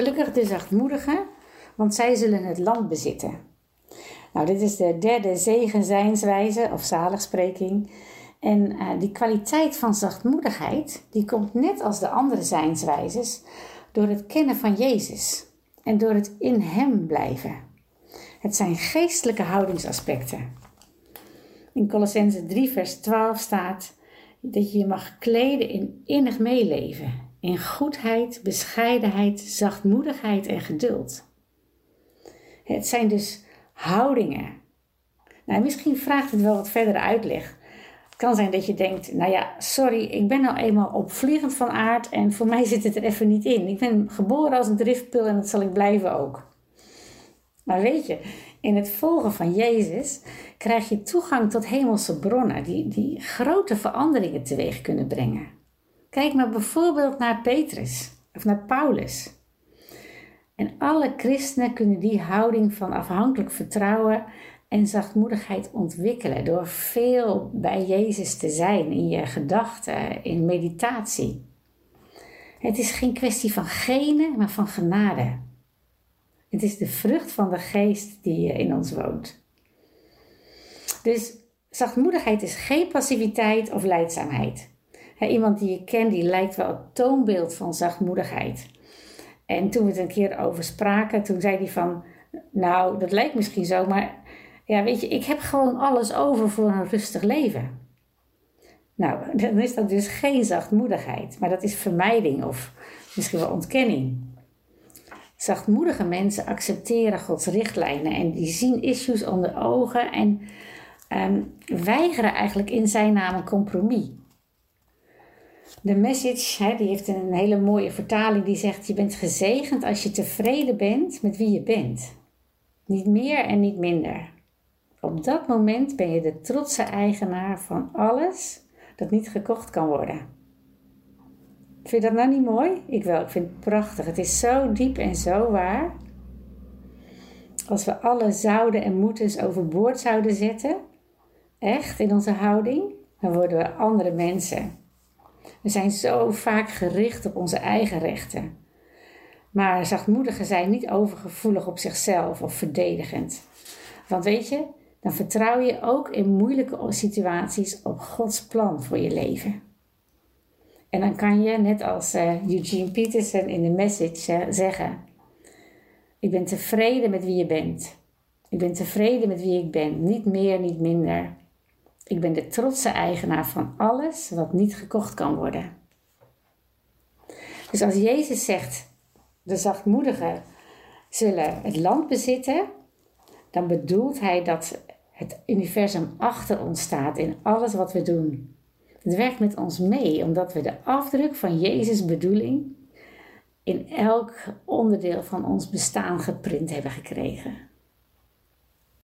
Gelukkig de zachtmoedigen, want zij zullen het land bezitten. Nou, dit is de derde zegenzijnswijze of zaligspreking. En uh, die kwaliteit van zachtmoedigheid, die komt net als de andere zijnswijzes door het kennen van Jezus en door het in Hem blijven. Het zijn geestelijke houdingsaspecten. In Colossense 3, vers 12 staat dat je je mag kleden in innig meeleven, in goedheid, bescheidenheid, zachtmoedigheid en geduld. Het zijn dus houdingen. Nou, misschien vraagt het wel wat verder uitleg. Het kan zijn dat je denkt, nou ja, sorry, ik ben nou eenmaal opvliegend van aard en voor mij zit het er even niet in. Ik ben geboren als een driftpil en dat zal ik blijven ook. Maar weet je, in het volgen van Jezus krijg je toegang tot hemelse bronnen die, die grote veranderingen teweeg kunnen brengen. Kijk maar bijvoorbeeld naar Petrus of naar Paulus. En alle christenen kunnen die houding van afhankelijk vertrouwen en zachtmoedigheid ontwikkelen door veel bij Jezus te zijn in je gedachten, in meditatie. Het is geen kwestie van genen, maar van genade. Het is de vrucht van de geest die in ons woont. Dus zachtmoedigheid is geen passiviteit of leidzaamheid. Iemand die je kent, die lijkt wel het toonbeeld van zachtmoedigheid. En toen we het een keer over spraken, toen zei hij van, nou, dat lijkt misschien zo, maar ja, weet je, ik heb gewoon alles over voor een rustig leven. Nou, dan is dat dus geen zachtmoedigheid, maar dat is vermijding of misschien wel ontkenning. Zachtmoedige mensen accepteren Gods richtlijnen en die zien issues onder ogen en um, weigeren eigenlijk in zijn naam een compromis. De message die heeft een hele mooie vertaling die zegt: Je bent gezegend als je tevreden bent met wie je bent. Niet meer en niet minder. Op dat moment ben je de trotse eigenaar van alles dat niet gekocht kan worden. Vind je dat nou niet mooi? Ik wel, ik vind het prachtig. Het is zo diep en zo waar. Als we alle zouden en moetens overboord zouden zetten, echt in onze houding, dan worden we andere mensen. We zijn zo vaak gericht op onze eigen rechten. Maar zachtmoedigen zijn niet overgevoelig op zichzelf of verdedigend. Want weet je, dan vertrouw je ook in moeilijke situaties op Gods plan voor je leven. En dan kan je, net als uh, Eugene Peterson in de message, uh, zeggen: Ik ben tevreden met wie je bent. Ik ben tevreden met wie ik ben, niet meer, niet minder. Ik ben de trotse eigenaar van alles wat niet gekocht kan worden. Dus als Jezus zegt: De zachtmoedigen zullen het land bezitten, dan bedoelt hij dat het universum achter ons staat in alles wat we doen. Het werkt met ons mee, omdat we de afdruk van Jezus' bedoeling in elk onderdeel van ons bestaan geprint hebben gekregen.